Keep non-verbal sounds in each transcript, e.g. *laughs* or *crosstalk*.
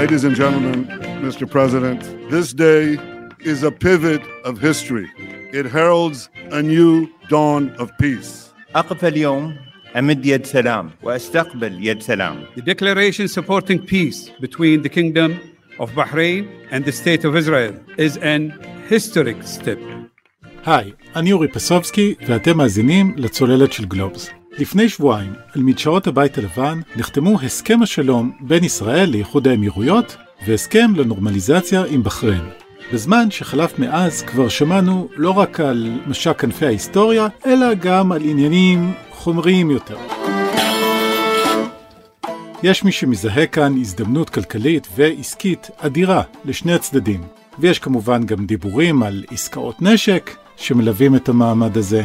Ladies and gentlemen, Mr. President, this day is a pivot of history. It heralds a new dawn of peace. أقف اليوم أمد يد سلام وأستقبل يد سلام The declaration supporting peace between the Kingdom of Bahrain and the State of Israel is an historic step. היי, אני אורי פסובסקי ואתם מאזינים לצוללת של גלובס. לפני שבועיים, על מדשאות הבית הלבן, נחתמו הסכם השלום בין ישראל לאיחוד האמירויות והסכם לנורמליזציה עם בחריין. בזמן שחלף מאז כבר שמענו לא רק על משק כנפי ההיסטוריה, אלא גם על עניינים חומריים יותר. יש מי שמזהה כאן הזדמנות כלכלית ועסקית אדירה לשני הצדדים, ויש כמובן גם דיבורים על עסקאות נשק שמלווים את המעמד הזה.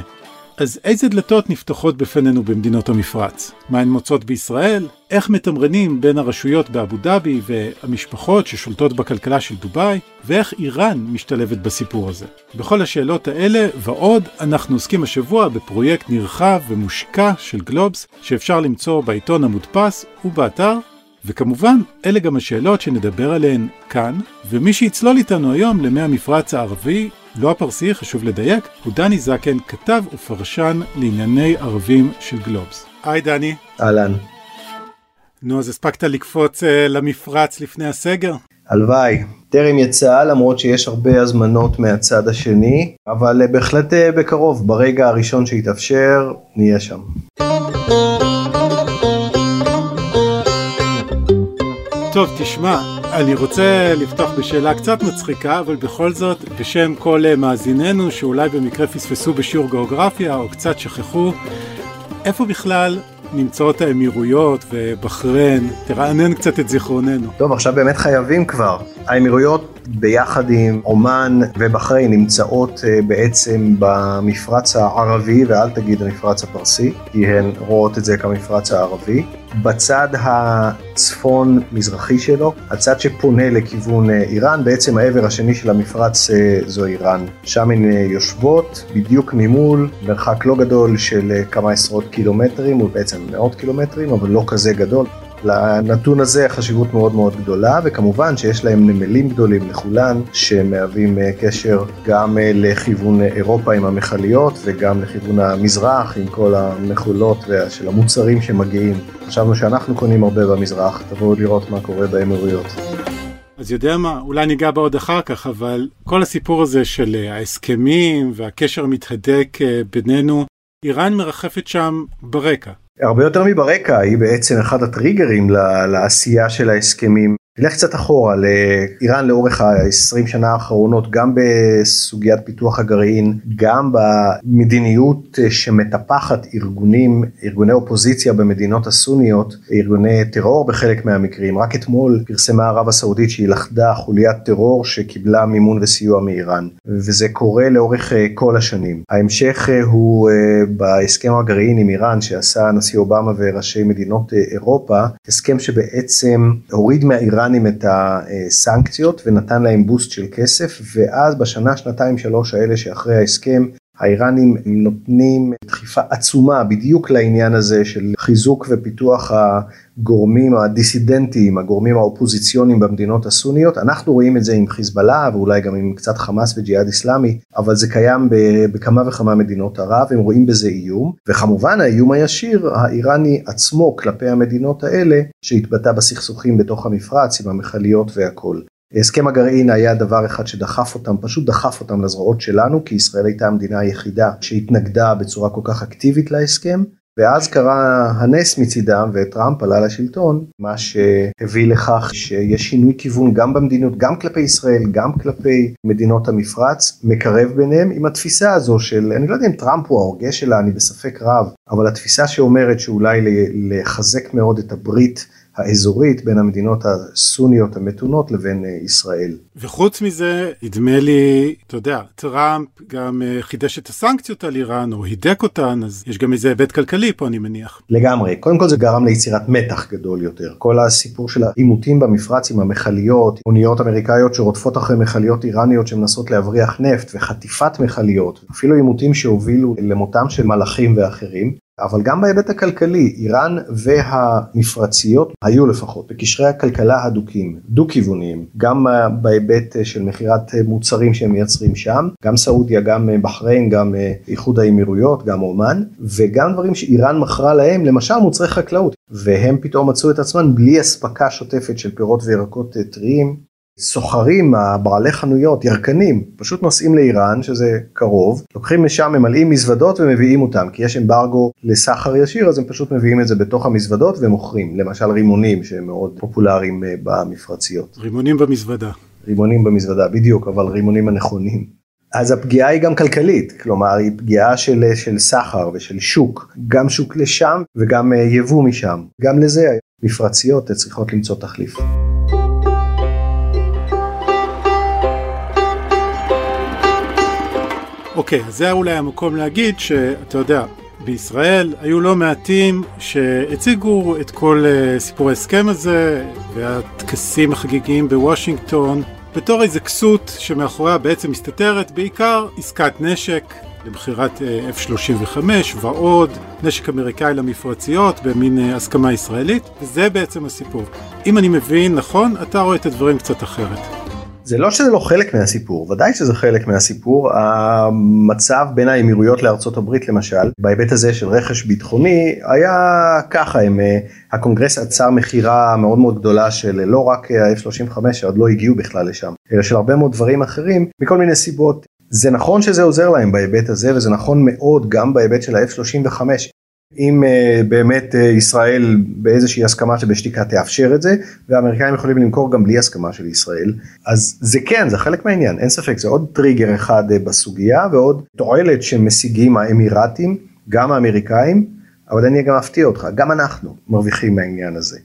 אז איזה דלתות נפתחות בפנינו במדינות המפרץ? מה הן מוצאות בישראל? איך מתמרנים בין הרשויות באבו דאבי והמשפחות ששולטות בכלכלה של דובאי? ואיך איראן משתלבת בסיפור הזה? בכל השאלות האלה ועוד, אנחנו עוסקים השבוע בפרויקט נרחב ומושקע של גלובס, שאפשר למצוא בעיתון המודפס ובאתר וכמובן, אלה גם השאלות שנדבר עליהן כאן, ומי שיצלול איתנו היום למי המפרץ הערבי, לא הפרסי, חשוב לדייק, הוא דני זקן, כתב ופרשן לענייני ערבים של גלובס. היי דני. אהלן. נו, אז הספקת לקפוץ uh, למפרץ לפני הסגר? הלוואי. טרם יצא למרות שיש הרבה הזמנות מהצד השני, אבל uh, בהחלט uh, בקרוב, ברגע הראשון שיתאפשר, נהיה שם. טוב, תשמע, אני רוצה לפתוח בשאלה קצת מצחיקה, אבל בכל זאת, בשם כל מאזיננו שאולי במקרה פספסו בשיעור גיאוגרפיה או קצת שכחו, איפה בכלל נמצאות האמירויות ובחריין? תרענן קצת את זיכרוננו. טוב, עכשיו באמת חייבים כבר. האמירויות ביחד עם עומאן ובחריין נמצאות בעצם במפרץ הערבי, ואל תגיד המפרץ הפרסי, כי הן רואות את זה כמפרץ הערבי. בצד הצפון מזרחי שלו, הצד שפונה לכיוון איראן, בעצם העבר השני של המפרץ זו איראן. שם הן יושבות בדיוק ממול, מרחק לא גדול של כמה עשרות קילומטרים, הוא בעצם מאות קילומטרים, אבל לא כזה גדול. לנתון הזה חשיבות מאוד מאוד גדולה וכמובן שיש להם נמלים גדולים לכולן שמהווים קשר גם לכיוון אירופה עם המכליות וגם לכיוון המזרח עם כל המכולות של המוצרים שמגיעים. חשבנו שאנחנו קונים הרבה במזרח, תבואו לראות מה קורה באמירויות. אז יודע מה, אולי ניגע בה עוד אחר כך, אבל כל הסיפור הזה של ההסכמים והקשר המתהדק בינינו, איראן מרחפת שם ברקע. הרבה יותר מברקע, היא בעצם אחד הטריגרים לעשייה של ההסכמים. נלך קצת אחורה לאיראן לאורך ה-20 שנה האחרונות, גם בסוגיית פיתוח הגרעין, גם במדיניות שמטפחת ארגונים, ארגוני אופוזיציה במדינות הסוניות, ארגוני טרור בחלק מהמקרים. רק אתמול פרסמה ערב הסעודית שהיא לכדה חוליית טרור שקיבלה מימון וסיוע מאיראן, וזה קורה לאורך כל השנים. ההמשך הוא בהסכם הגרעין עם איראן שעשה הנשיא אובמה וראשי מדינות אירופה, הסכם שבעצם הוריד מהאיראן האיראנים את הסנקציות ונתן להם בוסט של כסף ואז בשנה שנתיים שלוש האלה שאחרי ההסכם האיראנים נותנים דחיפה עצומה בדיוק לעניין הזה של חיזוק ופיתוח הגורמים הדיסידנטיים, הגורמים האופוזיציוניים במדינות הסוניות. אנחנו רואים את זה עם חיזבאללה ואולי גם עם קצת חמאס וג'יהאד איסלאמי, אבל זה קיים בכמה וכמה מדינות ערב, הם רואים בזה איום. וכמובן האיום הישיר האיראני עצמו כלפי המדינות האלה, שהתבטא בסכסוכים בתוך המפרץ עם המכליות והכל. הסכם הגרעין היה דבר אחד שדחף אותם, פשוט דחף אותם לזרועות שלנו, כי ישראל הייתה המדינה היחידה שהתנגדה בצורה כל כך אקטיבית להסכם, ואז קרה הנס מצידם וטראמפ עלה לשלטון, מה שהביא לכך שיש שינוי כיוון גם במדינות, גם כלפי ישראל, גם כלפי מדינות המפרץ, מקרב ביניהם עם התפיסה הזו של, אני לא יודע אם טראמפ הוא ההוגה שלה, אני בספק רב, אבל התפיסה שאומרת שאולי לחזק מאוד את הברית האזורית בין המדינות הסוניות המתונות לבין ישראל. וחוץ מזה, נדמה לי, אתה יודע, טראמפ גם חידש את הסנקציות על איראן, או הידק אותן, אז יש גם איזה היבט כלכלי פה, אני מניח. לגמרי. קודם כל זה גרם ליצירת מתח גדול יותר. כל הסיפור של העימותים במפרץ עם המכליות, אוניות אמריקאיות שרודפות אחרי מכליות איראניות שמנסות להבריח נפט, וחטיפת מכליות, אפילו עימותים שהובילו למותם של מלאכים ואחרים. אבל גם בהיבט הכלכלי, איראן והמפרציות היו לפחות בקשרי הכלכלה הדוקים, דו-כיווניים, גם בהיבט של מכירת מוצרים שהם מייצרים שם, גם סעודיה, גם בחריין, גם איחוד האמירויות, גם אומן, וגם דברים שאיראן מכרה להם, למשל מוצרי חקלאות, והם פתאום מצאו את עצמם בלי אספקה שוטפת של פירות וירקות טריים, סוחרים, בעלי חנויות, ירקנים, פשוט נוסעים לאיראן שזה קרוב, לוקחים משם, ממלאים מזוודות ומביאים אותם, כי יש אמברגו לסחר ישיר אז הם פשוט מביאים את זה בתוך המזוודות ומוכרים, למשל רימונים שהם מאוד פופולריים אה, במפרציות. רימונים במזוודה. רימונים במזוודה, בדיוק, אבל רימונים הנכונים. אז הפגיעה היא גם כלכלית, כלומר היא פגיעה של, של סחר ושל שוק, גם שוק לשם וגם אה, יבוא משם, גם לזה מפרציות צריכות למצוא תחליף. אוקיי, אז זה אולי המקום להגיד שאתה יודע, בישראל היו לא מעטים שהציגו את כל uh, סיפור ההסכם הזה והטקסים החגיגיים בוושינגטון בתור איזה כסות שמאחוריה בעצם מסתתרת בעיקר עסקת נשק למכירת uh, F-35 ועוד נשק אמריקאי למפרציות במין uh, הסכמה ישראלית וזה בעצם הסיפור. אם אני מבין נכון, אתה רואה את הדברים קצת אחרת. זה לא שזה לא חלק מהסיפור, ודאי שזה חלק מהסיפור. המצב בין האמירויות לארצות הברית למשל, בהיבט הזה של רכש ביטחוני, היה ככה, הם, אה, הקונגרס עצר מכירה מאוד מאוד גדולה של לא רק ה-F-35 שעוד לא הגיעו בכלל לשם, אלא של הרבה מאוד דברים אחרים, מכל מיני סיבות. זה נכון שזה עוזר להם בהיבט הזה, וזה נכון מאוד גם בהיבט של ה-F-35. אם אה, באמת אה, ישראל באיזושהי הסכמה שבשתיקה תאפשר את זה והאמריקאים יכולים למכור גם בלי הסכמה של ישראל אז זה כן זה חלק מהעניין אין ספק זה עוד טריגר אחד אה, בסוגיה ועוד תועלת שמשיגים האמירתים גם האמריקאים אבל אני גם אפתיע אותך גם אנחנו מרוויחים מהעניין הזה.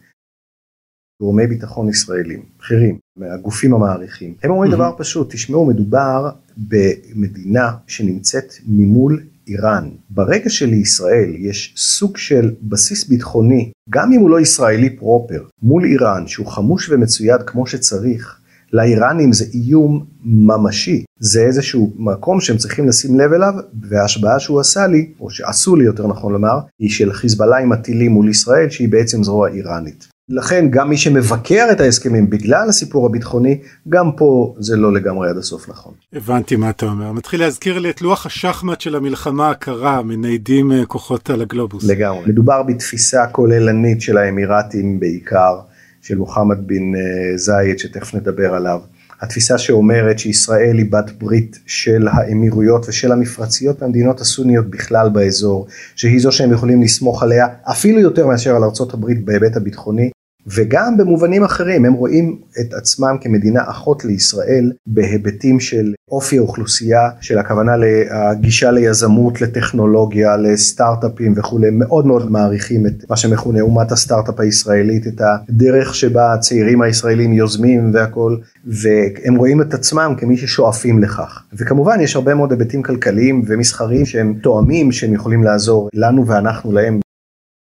גורמי ביטחון ישראלים בכירים מהגופים המעריכים הם אומרים mm-hmm. דבר פשוט תשמעו מדובר במדינה שנמצאת ממול איראן. ברגע שלישראל יש סוג של בסיס ביטחוני, גם אם הוא לא ישראלי פרופר, מול איראן שהוא חמוש ומצויד כמו שצריך, לאיראנים זה איום ממשי, זה איזשהו מקום שהם צריכים לשים לב אליו, וההשבעה שהוא עשה לי, או שעשו לי יותר נכון לומר, היא של חיזבאללה עם הטילים מול ישראל, שהיא בעצם זרוע איראנית. לכן גם מי שמבקר את ההסכמים בגלל הסיפור הביטחוני, גם פה זה לא לגמרי עד הסוף נכון. הבנתי מה אתה אומר. מתחיל להזכיר לי את לוח השחמט של המלחמה הקרה, מניידים אה, כוחות על הגלובוס. לגמרי. מדובר בתפיסה כוללנית של האמירתים בעיקר, של מוחמד בן אה, זייד שתכף נדבר עליו. התפיסה שאומרת שישראל היא בת ברית של האמירויות ושל המפרציות והמדינות הסוניות בכלל באזור, שהיא זו שהם יכולים לסמוך עליה אפילו יותר מאשר על ארצות הברית בהיבט הביטחוני, וגם במובנים אחרים הם רואים את עצמם כמדינה אחות לישראל בהיבטים של אופי האוכלוסייה, של הכוונה לגישה ליזמות, לטכנולוגיה, לסטארט-אפים וכולי, מאוד מאוד מעריכים את מה שמכונה אומת הסטארט-אפ הישראלית, את הדרך שבה הצעירים הישראלים יוזמים והכל, והם רואים את עצמם כמי ששואפים לכך. וכמובן יש הרבה מאוד היבטים כלכליים ומסחריים שהם תואמים שהם יכולים לעזור לנו ואנחנו להם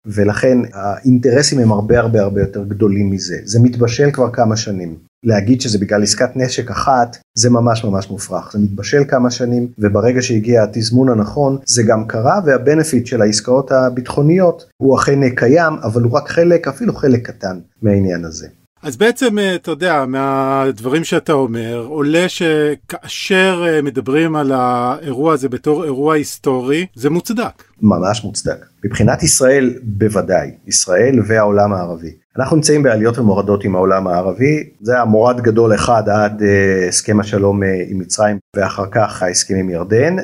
ולכן האינטרסים הם הרבה הרבה הרבה יותר גדולים מזה. זה מתבשל כבר כמה שנים. להגיד שזה בגלל עסקת נשק אחת, זה ממש ממש מופרך. זה מתבשל כמה שנים, וברגע שהגיע התזמון הנכון, זה גם קרה, והבנפיט של העסקאות הביטחוניות הוא אכן קיים, אבל הוא רק חלק, אפילו חלק קטן מהעניין הזה. אז בעצם, אה, אתה יודע, מהדברים שאתה אומר, עולה שכאשר אה, מדברים על האירוע הזה בתור אירוע היסטורי, זה מוצדק. ממש מוצדק. מבחינת ישראל, בוודאי. ישראל והעולם הערבי. אנחנו נמצאים בעליות ומורדות עם העולם הערבי, זה היה מורד גדול אחד עד uh, הסכם השלום uh, עם מצרים ואחר כך ההסכם עם ירדן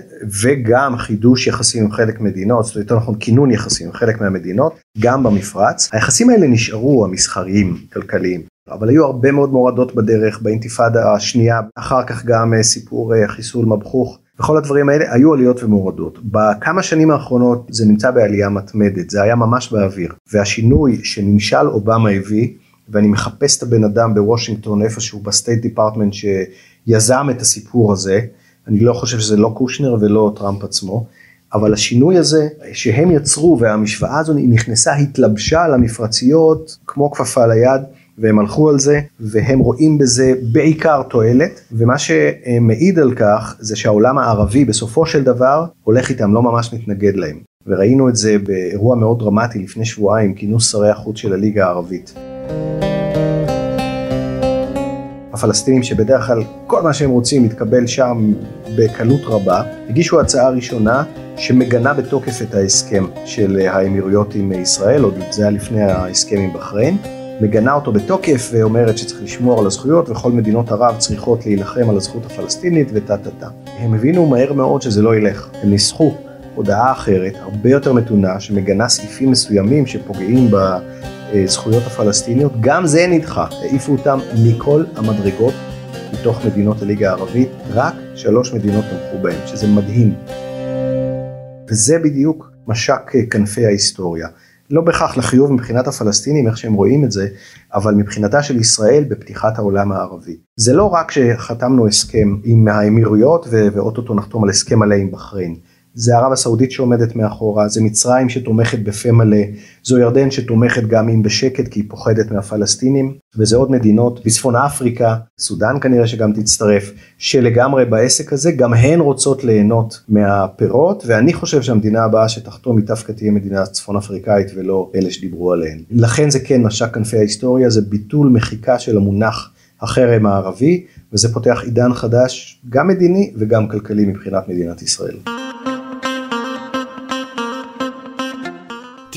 וגם חידוש יחסים עם חלק מדינות, זאת אומרת נכון כינון יחסים עם חלק מהמדינות, גם במפרץ. היחסים האלה נשארו המסחריים, כלכליים, אבל היו הרבה מאוד מורדות בדרך באינתיפאדה השנייה, אחר כך גם אה, סיפור אה, חיסול מבחוך. וכל הדברים האלה היו עליות ומורדות. בכמה שנים האחרונות זה נמצא בעלייה מתמדת, זה היה ממש באוויר. והשינוי שממשל אובמה הביא, ואני מחפש את הבן אדם בוושינגטון איפשהו ב State Department שיזם את הסיפור הזה, אני לא חושב שזה לא קושנר ולא טראמפ עצמו, אבל השינוי הזה שהם יצרו והמשוואה הזו נכנסה, התלבשה על המפרציות כמו כפפה ליד. והם הלכו על זה והם רואים בזה בעיקר תועלת ומה שמעיד על כך זה שהעולם הערבי בסופו של דבר הולך איתם לא ממש מתנגד להם וראינו את זה באירוע מאוד דרמטי לפני שבועיים, כינוס שרי החוץ של הליגה הערבית. הפלסטינים שבדרך כלל כל מה שהם רוצים מתקבל שם בקלות רבה, הגישו הצעה ראשונה שמגנה בתוקף את ההסכם של האמירויות עם ישראל, עוד זה היה לפני ההסכם עם בחריין, מגנה אותו בתוקף ואומרת שצריך לשמור על הזכויות וכל מדינות ערב צריכות להילחם על הזכות הפלסטינית וטה טה טה. הם הבינו מהר מאוד שזה לא ילך, הם ניסחו הודעה אחרת, הרבה יותר מתונה, שמגנה סעיפים מסוימים שפוגעים בזכויות הפלסטיניות, גם זה נדחה, העיפו אותם מכל המדרגות מתוך מדינות הליגה הערבית, רק שלוש מדינות תמכו בהם, שזה מדהים. וזה בדיוק משק כנפי ההיסטוריה. לא בהכרח לחיוב מבחינת הפלסטינים, איך שהם רואים את זה, אבל מבחינתה של ישראל בפתיחת העולם הערבי. זה לא רק שחתמנו הסכם עם האמירויות ואו-טו-טו נחתום על הסכם מלא עם בחריין. זה ערב הסעודית שעומדת מאחורה, זה מצרים שתומכת בפה מלא, זו ירדן שתומכת גם אם בשקט כי היא פוחדת מהפלסטינים, וזה עוד מדינות בצפון אפריקה, סודאן כנראה שגם תצטרף, שלגמרי בעסק הזה, גם הן רוצות ליהנות מהפירות, ואני חושב שהמדינה הבאה שתחתום היא דווקא תהיה מדינה צפון אפריקאית ולא אלה שדיברו עליהן. לכן זה כן משק כנפי ההיסטוריה, זה ביטול מחיקה של המונח החרם הערבי, וזה פותח עידן חדש, גם מדיני וגם כלכלי מבחינת מדינת ישראל.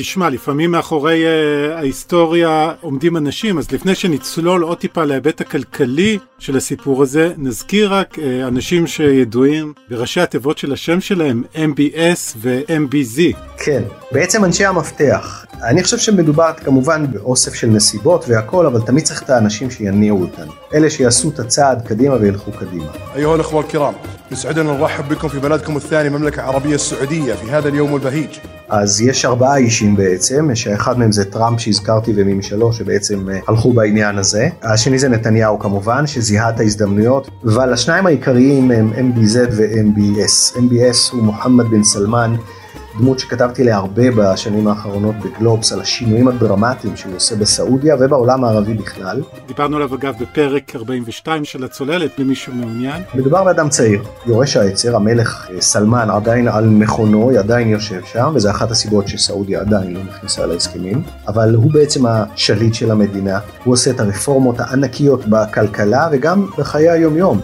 תשמע, לפעמים מאחורי uh, ההיסטוריה עומדים אנשים, אז לפני שנצלול עוד טיפה להיבט הכלכלי של הסיפור הזה, נזכיר רק uh, אנשים שידועים בראשי התיבות של השם שלהם, MBS ו-MBZ. כן, בעצם אנשי המפתח. אני חושב שמדובר כמובן באוסף של נסיבות והכל, אבל תמיד צריך את האנשים שיניעו אותנו. אלה שיעשו את הצעד קדימה וילכו קדימה. أيها الأخوة الكرام يسعدنا نرحب بكم في بلدكم الثاني المملكة العربية السعودية في هذا اليوم البهيج אז יש ארבעה אישים בעצם, שאחד מהם זה טראמפ שהזכרתי ומי משלו שבעצם הלכו בעניין הזה. השני זה נתניהו כמובן, שזיהה את ההזדמנויות, אבל השניים העיקריים הם MBZ ו-MBS. MBS הוא מוחמד בן סלמן. דמות שכתבתי עליה הרבה בשנים האחרונות בגלובס, על השינויים הדרמטיים שהוא עושה בסעודיה ובעולם הערבי בכלל. דיברנו עליו אגב בפרק 42 של הצוללת, למי שמעוניין. מדובר באדם צעיר, יורש העצר, המלך סלמן עדיין על מכונו, עדיין יושב שם, וזו אחת הסיבות שסעודיה עדיין לא נכנסה להסכמים, אבל הוא בעצם השליט של המדינה, הוא עושה את הרפורמות הענקיות בכלכלה וגם בחיי היומיום.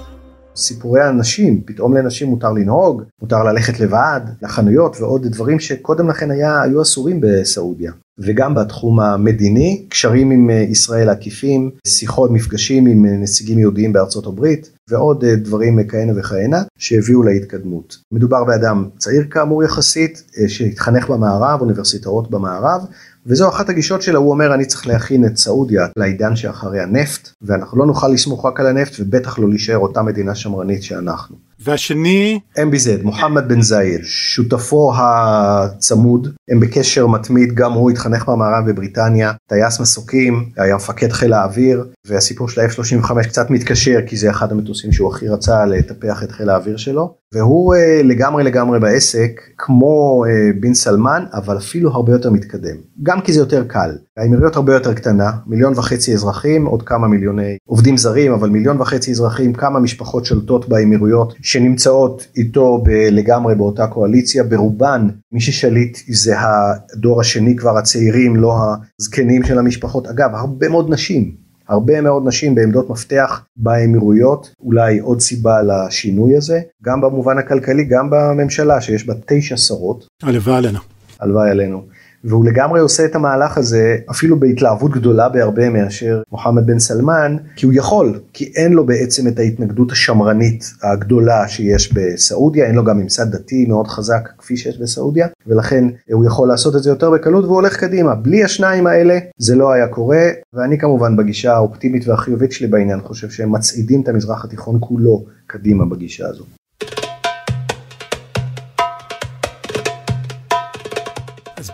סיפורי הנשים, פתאום לנשים מותר לנהוג, מותר ללכת לבד, לחנויות ועוד דברים שקודם לכן היה, היו אסורים בסעודיה. וגם בתחום המדיני, קשרים עם ישראל עקיפים, שיחות, מפגשים עם נציגים יהודיים בארצות הברית, ועוד דברים כהנה וכהנה שהביאו להתקדמות. מדובר באדם צעיר כאמור יחסית, שהתחנך במערב, אוניברסיטאות במערב, וזו אחת הגישות שלו, הוא אומר אני צריך להכין את סעודיה לעידן שאחרי הנפט, ואנחנו לא נוכל לסמוך רק על הנפט ובטח לא להישאר אותה מדינה שמרנית שאנחנו. והשני? MBZ, מוחמד בן זאיר, שותפו הצמוד, הם בקשר מתמיד, גם הוא התחנך במערב בבריטניה, טייס מסוקים, היה מפקד חיל האוויר, והסיפור של ה-F-35 קצת מתקשר כי זה אחד המטוסים שהוא הכי רצה לטפח את חיל האוויר שלו, והוא uh, לגמרי לגמרי בעסק, כמו uh, בן סלמן, אבל אפילו הרבה יותר מתקדם. גם כי זה יותר קל. האמירויות הרבה יותר קטנה, מיליון וחצי אזרחים, עוד כמה מיליוני עובדים זרים, אבל מיליון וחצי אזרחים, כמה משפחות שולטות באמירויות שנמצאות איתו לגמרי באותה קואליציה, ברובן מי ששליט זה הדור השני כבר הצעירים, לא הזקנים של המשפחות. אגב, הרבה מאוד נשים. הרבה מאוד נשים בעמדות מפתח באמירויות, אולי עוד סיבה לשינוי הזה, גם במובן הכלכלי, גם בממשלה שיש בה תשע שרות. הלוואי עלינו. הלוואי עלינו. והוא לגמרי עושה את המהלך הזה אפילו בהתלהבות גדולה בהרבה מאשר מוחמד בן סלמן, כי הוא יכול, כי אין לו בעצם את ההתנגדות השמרנית הגדולה שיש בסעודיה, אין לו גם ממסד דתי מאוד חזק כפי שיש בסעודיה, ולכן הוא יכול לעשות את זה יותר בקלות והוא הולך קדימה. בלי השניים האלה זה לא היה קורה, ואני כמובן בגישה האופטימית והחיובית שלי בעניין חושב שהם מצעידים את המזרח התיכון כולו קדימה בגישה הזו.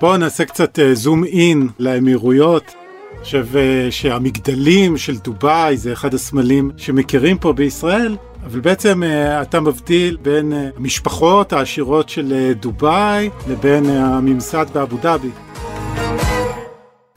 בואו נעשה קצת זום אין לאמירויות. אני חושב שהמגדלים של דובאי זה אחד הסמלים שמכירים פה בישראל, אבל בעצם אתה מבדיל בין המשפחות העשירות של דובאי לבין הממסד באבו דאבי.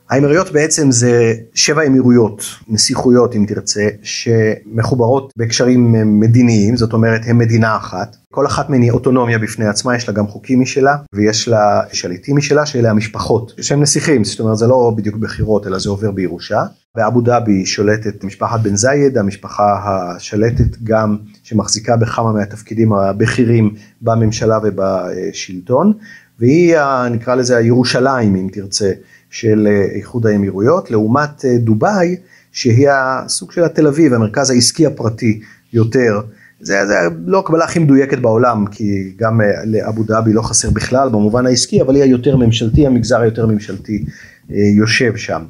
האמירויות בעצם זה שבע אמירויות, נסיכויות אם תרצה, שמחוברות בקשרים מדיניים, זאת אומרת הן מדינה אחת. כל אחת מהן היא אוטונומיה בפני עצמה, יש לה גם חוקים משלה, ויש לה שליטים משלה, שאלה המשפחות, שהם נסיכים, זאת אומרת זה לא בדיוק בחירות, אלא זה עובר בירושה. באבו דאבי שולטת משפחת בן זייד, המשפחה השלטת גם שמחזיקה בכמה מהתפקידים הבכירים בממשלה ובשלטון, והיא נקרא לזה הירושלים אם תרצה. של אה, איחוד האמירויות, לעומת אה, דובאי, שהיא הסוג של התל אביב, המרכז העסקי הפרטי יותר. זה, זה לא הקבלה הכי מדויקת בעולם, כי גם אה, לאבו דאבי לא חסר בכלל במובן העסקי, אבל היא היותר ממשלתי, המגזר היותר ממשלתי יושב שם.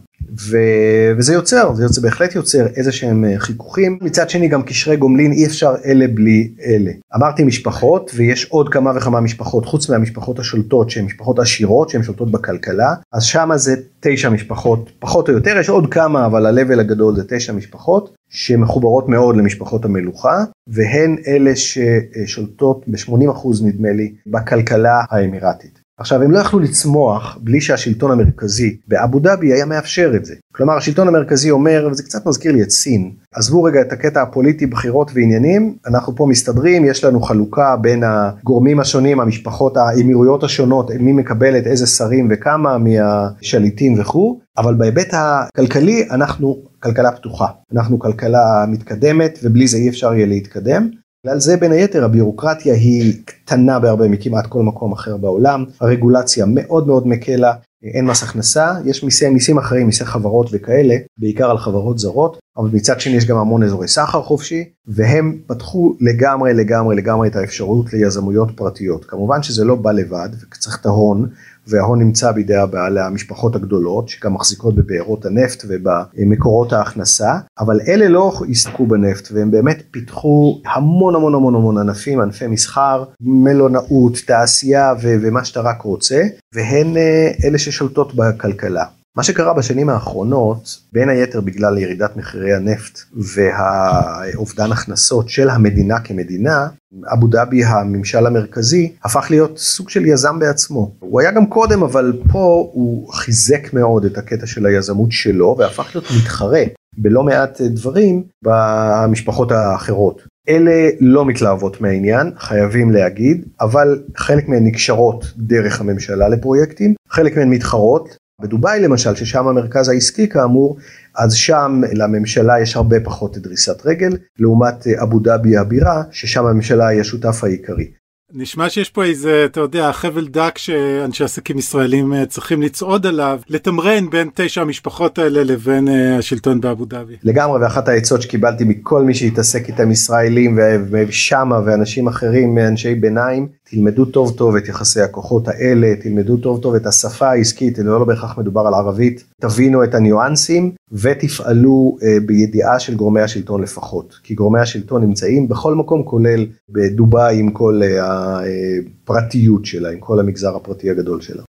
ו... וזה יוצר, זה יוצר, בהחלט יוצר איזה שהם אה, חיכוכים. מצד שני גם קשרי גומלין אי אפשר אלה בלי אלה. אמרתי משפחות ויש עוד כמה וכמה משפחות חוץ מהמשפחות השולטות שהן משפחות עשירות שהן שולטות בכלכלה אז שמה זה תשע משפחות פחות או יותר יש עוד כמה אבל ה-level הגדול זה תשע משפחות שמחוברות מאוד למשפחות המלוכה והן אלה ששולטות ב-80% נדמה לי בכלכלה האמירתית. עכשיו הם לא יכלו לצמוח בלי שהשלטון המרכזי באבו דאבי היה מאפשר את זה. כלומר השלטון המרכזי אומר, וזה קצת מזכיר לי את סין, עזבו רגע את הקטע הפוליטי בחירות ועניינים, אנחנו פה מסתדרים, יש לנו חלוקה בין הגורמים השונים, המשפחות, האמירויות השונות, מי מקבלת איזה שרים וכמה מהשליטים וכו', אבל בהיבט הכלכלי אנחנו כלכלה פתוחה, אנחנו כלכלה מתקדמת ובלי זה אי אפשר יהיה להתקדם. בגלל זה בין היתר הביורוקרטיה היא קטנה בהרבה מכמעט כל מקום אחר בעולם, הרגולציה מאוד מאוד מקלה, אין מס הכנסה, יש מיסי מיסים אחרים, מיסי חברות וכאלה, בעיקר על חברות זרות, אבל מצד שני יש גם המון אזורי סחר חופשי, והם פתחו לגמרי לגמרי לגמרי את האפשרות ליזמויות פרטיות. כמובן שזה לא בא לבד, וצריך את ההון, וההון נמצא בידי הבעלי המשפחות הגדולות שגם מחזיקות בבארות הנפט ובמקורות ההכנסה אבל אלה לא עסקו בנפט והם באמת פיתחו המון המון המון המון ענפים ענפי מסחר מלונאות תעשייה ו- ומה שאתה רק רוצה והן אה, אלה ששולטות בכלכלה. מה שקרה בשנים האחרונות, בין היתר בגלל ירידת מחירי הנפט והאובדן הכנסות של המדינה כמדינה, אבו דאבי הממשל המרכזי הפך להיות סוג של יזם בעצמו. הוא היה גם קודם אבל פה הוא חיזק מאוד את הקטע של היזמות שלו והפך להיות מתחרה בלא מעט דברים במשפחות האחרות. אלה לא מתלהבות מהעניין, חייבים להגיד, אבל חלק מהן נקשרות דרך הממשלה לפרויקטים, חלק מהן מתחרות, בדובאי למשל, ששם המרכז העסקי כאמור, אז שם לממשלה יש הרבה פחות דריסת רגל, לעומת אבו דאבי הבירה, ששם הממשלה היא השותף העיקרי. נשמע שיש פה איזה, אתה יודע, חבל דק שאנשי עסקים ישראלים אה, צריכים לצעוד עליו, לתמרן בין תשע המשפחות האלה לבין אה, השלטון באבו דאבי. לגמרי, ואחת העצות שקיבלתי מכל מי שהתעסק איתם ישראלים ושמה ואנשים אחרים, אנשי ביניים, תלמדו טוב טוב את יחסי הכוחות האלה, תלמדו טוב טוב את השפה העסקית, לא, לא בהכרח מדובר על ערבית, תבינו את הניואנסים ותפעלו אה, בידיעה של גורמי השלטון לפחות, כי גורמי השלטון נמצאים בכל מקום כולל בדובאי עם כל אה, הפרטיות שלה, עם כל המגזר הפרטי הגדול שלה.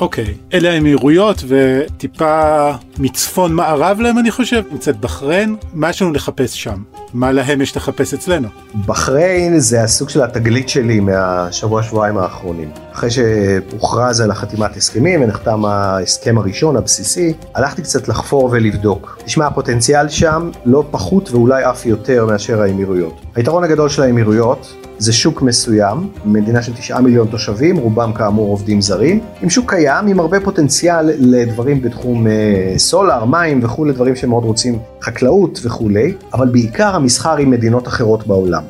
אוקיי, okay, אלה האמירויות וטיפה מצפון מערב להם אני חושב, נמצאת בחריין, מה יש לנו לחפש שם? מה להם יש לחפש אצלנו? בחריין זה הסוג של התגלית שלי מהשבוע שבועיים האחרונים. אחרי שהוכרז על החתימת הסכמים ונחתם ההסכם הראשון הבסיסי, הלכתי קצת לחפור ולבדוק. תשמע, הפוטנציאל שם לא פחות ואולי אף יותר מאשר האמירויות. היתרון הגדול של האמירויות זה שוק מסוים, מדינה של תשעה מיליון תושבים, רובם כאמור עובדים זרים, עם שוק קיים, עם הרבה פוטנציאל לדברים בתחום אה, סולר, מים וכולי, דברים שמאוד רוצים, חקלאות וכולי, אבל בעיקר המסחר עם מדינות אחרות בעולם.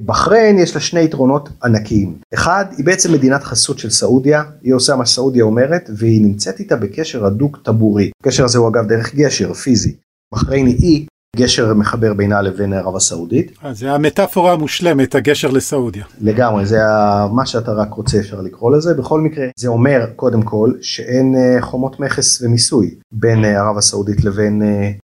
בחריין יש לה שני יתרונות ענקיים. אחד, היא בעצם מדינת חסות של סעודיה, היא עושה מה שסעודיה אומרת, והיא נמצאת איתה בקשר הדוק טבורי. הקשר הזה הוא אגב דרך גשר פיזי. בחריין היא אי גשר מחבר בינה לבין ערב הסעודית. אה, זה המטאפורה המושלמת, הגשר לסעודיה. לגמרי, זה מה שאתה רק רוצה אפשר לקרוא לזה. בכל מקרה, זה אומר קודם כל שאין אה, חומות מכס ומיסוי בין אה, ערב הסעודית לבין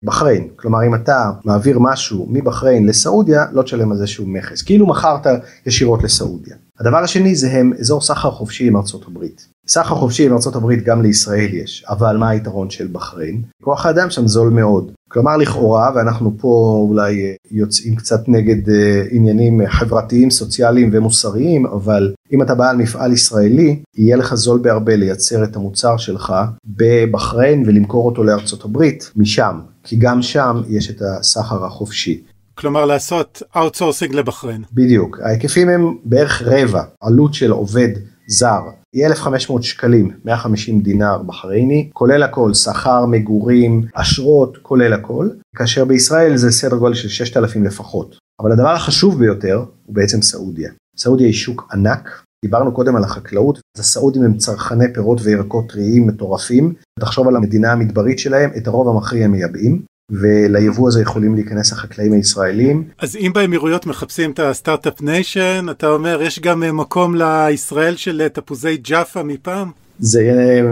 בחריין. כלומר, אם אתה מעביר משהו מבחריין לסעודיה, לא תשלם על זה שום מכס. כאילו מכרת ישירות לסעודיה. הדבר השני זה הם אזור סחר חופשי עם ארצות הברית. סחר חופשי עם ארה"ב גם לישראל יש, אבל מה היתרון של בחריין? כוח האדם שם זול מאוד. כלומר לכאורה, ואנחנו פה אולי יוצאים קצת נגד אה, עניינים חברתיים, סוציאליים ומוסריים, אבל אם אתה בעל מפעל ישראלי, יהיה לך זול בהרבה לייצר את המוצר שלך בבחריין ולמכור אותו לארצות הברית משם, כי גם שם יש את הסחר החופשי. כלומר לעשות outsourcing לבחריין. בדיוק, ההיקפים הם בערך רבע, עלות של עובד זר היא 1,500 שקלים, 150 דינר בחרייני, כולל הכל, שכר, מגורים, אשרות, כולל הכל, כאשר בישראל זה סדר גודל של 6,000 לפחות. אבל הדבר החשוב ביותר הוא בעצם סעודיה. סעודיה היא שוק ענק, דיברנו קודם על החקלאות, אז הסעודים הם צרכני פירות וירקות טריים מטורפים, תחשוב על המדינה המדברית שלהם, את הרוב המכריע מייבאים. וליבוא הזה יכולים להיכנס החקלאים הישראלים. אז אם באמירויות מחפשים את ה Start-Up Nation, אתה אומר יש גם אה, מקום לישראל של אה, תפוזי ג'אפה מפעם? זה יהיה אה,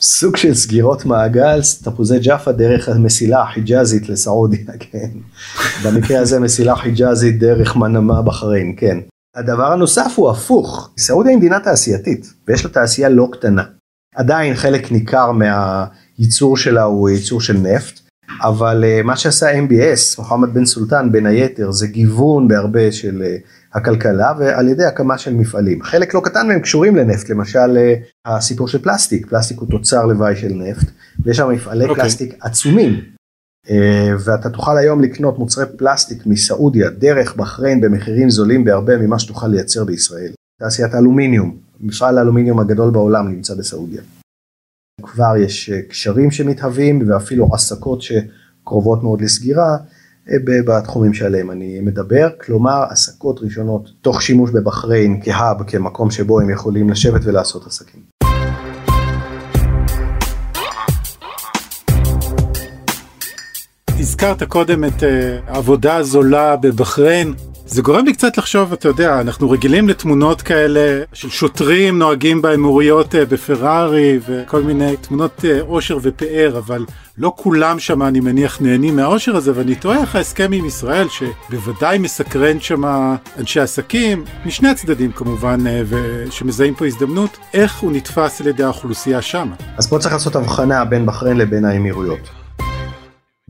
סוג של סגירות מעגל, תפוזי ג'אפה דרך המסילה החיג'אזית לסעודיה, *laughs* כן. במקרה הזה מסילה חיג'אזית דרך מנמה בחריין, כן. הדבר הנוסף הוא הפוך, סעודיה היא מדינה תעשייתית, ויש לה תעשייה לא קטנה. עדיין חלק ניכר מהייצור שלה הוא ייצור של נפט. אבל uh, מה שעשה MBS, מוחמד בן סולטן בין היתר, זה גיוון בהרבה של uh, הכלכלה ועל ידי הקמה של מפעלים. חלק לא קטן מהם קשורים לנפט, למשל uh, הסיפור של פלסטיק, פלסטיק הוא תוצר לוואי של נפט, ויש שם מפעלי okay. אוקיי. פלסטיק עצומים. ואתה תוכל היום לקנות מוצרי פלסטיק מסעודיה דרך בחריין במחירים זולים בהרבה ממה שתוכל לייצר בישראל. תעשיית האלומיניום, מפעל האלומיניום הגדול בעולם נמצא בסעודיה. כבר יש אה, קשרים שמתהווים ואפילו עסקות שקרובות מאוד לסגירה אה, בתחומים שעליהם אני מדבר, כלומר עסקות ראשונות תוך שימוש בבחריין כהאב, כמקום שבו הם יכולים לשבת ולעשות עסקים. הזכרת קודם את העבודה אה, הזולה בבחריין, זה גורם לי קצת לחשוב, אתה יודע, אנחנו רגילים לתמונות כאלה של שוטרים נוהגים באמוריות אה, בפרארי וכל מיני תמונות עושר אה, ופאר, אבל לא כולם שם, אני מניח, נהנים מהעושר הזה, ואני תוהה איך ההסכם עם ישראל, שבוודאי מסקרן שם אנשי עסקים, משני הצדדים כמובן, ושמזהים פה הזדמנות, איך הוא נתפס על ידי האוכלוסייה שם. אז פה צריך לעשות הבחנה בין בחריין לבין האמירויות.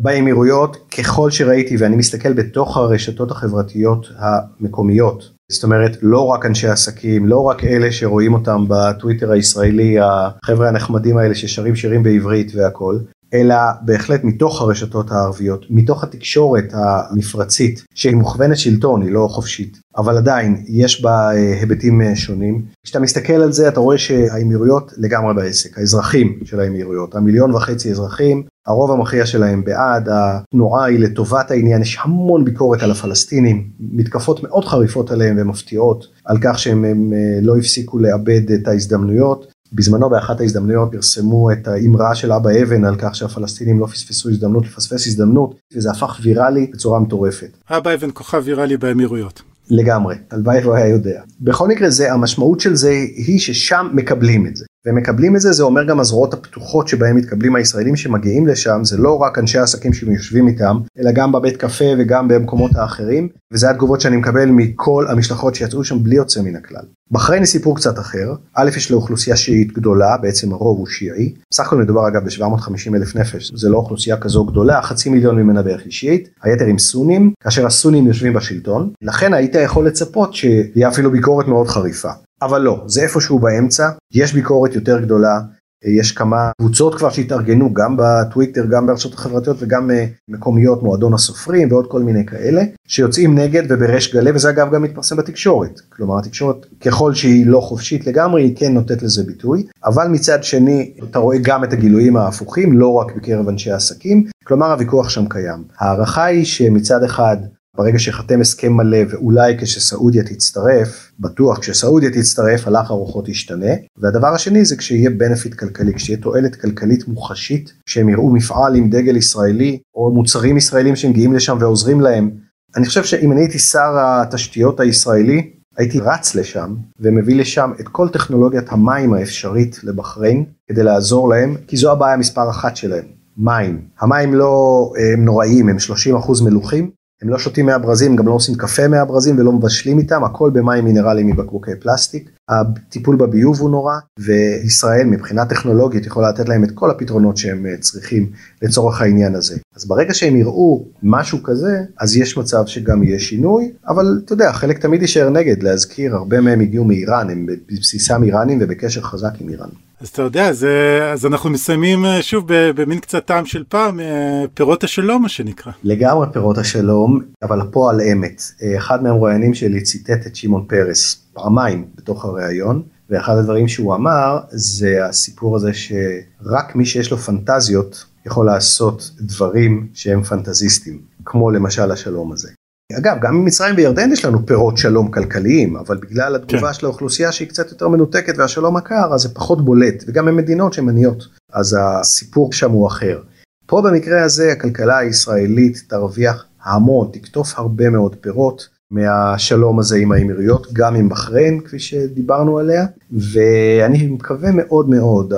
באמירויות ככל שראיתי ואני מסתכל בתוך הרשתות החברתיות המקומיות זאת אומרת לא רק אנשי עסקים לא רק אלה שרואים אותם בטוויטר הישראלי החבר'ה הנחמדים האלה ששרים שירים בעברית והכל אלא בהחלט מתוך הרשתות הערביות, מתוך התקשורת המפרצית שהיא מוכוונת שלטון, היא לא חופשית, אבל עדיין יש בה אה, היבטים אה, שונים. כשאתה מסתכל על זה אתה רואה שהאמירויות לגמרי בעסק, האזרחים של האמירויות, המיליון וחצי אזרחים, הרוב המכריע שלהם בעד, התנועה היא לטובת העניין, יש המון ביקורת על הפלסטינים, מתקפות מאוד חריפות עליהם ומפתיעות על כך שהם אה, לא הפסיקו לאבד את ההזדמנויות. בזמנו באחת ההזדמנויות פרסמו את האמרה של אבא אבן על כך שהפלסטינים לא פספסו הזדמנות לפספס הזדמנות וזה הפך ויראלי בצורה מטורפת. אבא אבן כוכב ויראלי באמירויות. לגמרי, הלוואי והוא היה יודע. בכל מקרה זה המשמעות של זה היא ששם מקבלים את זה. ומקבלים את זה זה אומר גם הזרועות הפתוחות שבהם מתקבלים הישראלים שמגיעים לשם. זה לא רק אנשי העסקים שיושבים איתם אלא גם בבית קפה וגם במקומות האחרים. וזה התגובות שאני מקבל מכל המשלחות שיצאו שם בלי יוצא מן הכלל. בחריין היא סיפור קצת אחר, א' יש לאוכלוסייה שיעית גדולה, בעצם הרוב הוא שיעי, בסך הכל מדובר אגב ב-750 אלף נפש, זה לא אוכלוסייה כזו גדולה, חצי מיליון ממנה בערך היא שיעית, היתר עם סונים, כאשר הסונים יושבים בשלטון, לכן היית יכול לצפות שיהיה אפילו ביקורת מאוד חריפה. אבל לא, זה איפשהו באמצע, יש ביקורת יותר גדולה, יש כמה קבוצות כבר שהתארגנו גם בטוויטר, גם ברשתות החברתיות וגם אה, מקומיות, מועדון הסופרים ועוד כל מיני כאלה, שיוצאים נגד ובריש גלי, וזה אגב גם מתפרסם בתקשורת. כלומר התקשורת ככל שהיא לא חופשית לגמרי, היא כן נותנת לזה ביטוי, אבל מצד שני אתה רואה גם את הגילויים ההפוכים, לא רק בקרב אנשי עסקים, כלומר הוויכוח שם קיים. ההערכה היא שמצד אחד ברגע שחתם הסכם מלא ואולי כשסעודיה תצטרף, בטוח כשסעודיה תצטרף הלך הרוחות ישתנה. והדבר השני זה כשיהיה בנפיט כלכלי, כשיהיה תועלת כלכלית מוחשית, שהם יראו מפעל עם דגל ישראלי או מוצרים ישראלים שמגיעים לשם ועוזרים להם. אני חושב שאם אני הייתי שר התשתיות הישראלי, הייתי רץ לשם ומביא לשם את כל טכנולוגיית המים האפשרית לבחריין כדי לעזור להם, כי זו הבעיה מספר אחת שלהם, מים. המים לא הם נוראים, הם 30% מלוכים, הם לא שותים מהברזים, גם לא עושים קפה מהברזים ולא מבשלים איתם, הכל במים מינרליים מבקבוקי פלסטיק. הטיפול בביוב הוא נורא, וישראל מבחינה טכנולוגית יכולה לתת להם את כל הפתרונות שהם אה, צריכים לצורך העניין הזה. אז ברגע שהם יראו משהו כזה, אז יש מצב שגם יהיה שינוי, אבל אתה יודע, חלק תמיד יישאר נגד, להזכיר, הרבה מהם הגיעו מאיראן, הם בבסיסם איראנים ובקשר חזק עם איראן. אז אתה יודע, אז, אז אנחנו מסיימים אה, שוב במין קצת טעם של פעם, אה, פירות השלום מה שנקרא. לגמרי פירות השלום, אבל הפועל אמת. אה, אחד מהמרואיינים שלי ציטט את שמעון פרס פעמיים בתוך הריאיון, ואחד הדברים שהוא אמר זה הסיפור הזה שרק מי שיש לו פנטזיות יכול לעשות דברים שהם פנטזיסטים, כמו למשל השלום הזה. אגב, גם ממצרים וירדן יש לנו פירות שלום כלכליים, אבל בגלל התגובה כן. של האוכלוסייה שהיא קצת יותר מנותקת והשלום הקר, אז זה פחות בולט, וגם הם מדינות שהן עניות, אז הסיפור שם הוא אחר. פה במקרה הזה הכלכלה הישראלית תרוויח המון, תקטוף הרבה מאוד פירות מהשלום הזה עם האמירויות, גם עם בחריין, כפי שדיברנו עליה, ואני מקווה מאוד מאוד,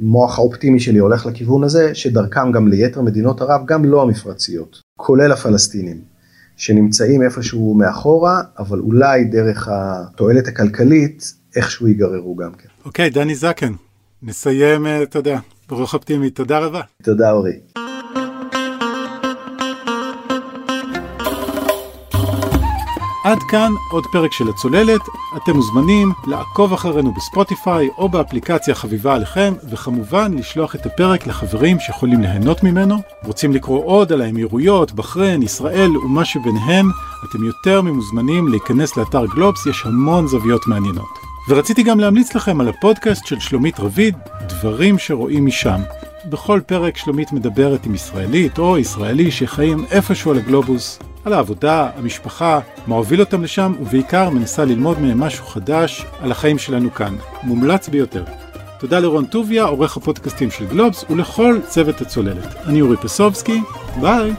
המוח האופטימי שלי הולך לכיוון הזה, שדרכם גם ליתר מדינות ערב, גם לא המפרציות, כולל הפלסטינים. שנמצאים איפשהו מאחורה, אבל אולי דרך התועלת הכלכלית איכשהו ייגררו גם כן. אוקיי, okay, דני זקן, נסיים, אה, אתה יודע, ברוך אופטימי, תודה רבה. תודה אורי. עד כאן עוד פרק של הצוללת, אתם מוזמנים לעקוב אחרינו בספוטיפיי או באפליקציה חביבה עליכם, וכמובן לשלוח את הפרק לחברים שיכולים ליהנות ממנו. רוצים לקרוא עוד על האמירויות, בחריין, ישראל ומה שביניהם, אתם יותר ממוזמנים להיכנס לאתר גלובס, יש המון זוויות מעניינות. ורציתי גם להמליץ לכם על הפודקאסט של שלומית רביד, דברים שרואים משם. בכל פרק שלומית מדברת עם ישראלית או ישראלי שחיים איפשהו על הגלובוס, על העבודה, המשפחה, מה הוביל אותם לשם, ובעיקר מנסה ללמוד מהם משהו חדש על החיים שלנו כאן. מומלץ ביותר. תודה לרון טוביה, עורך הפודקאסטים של גלובס, ולכל צוות הצוללת. אני אורי פסובסקי, ביי!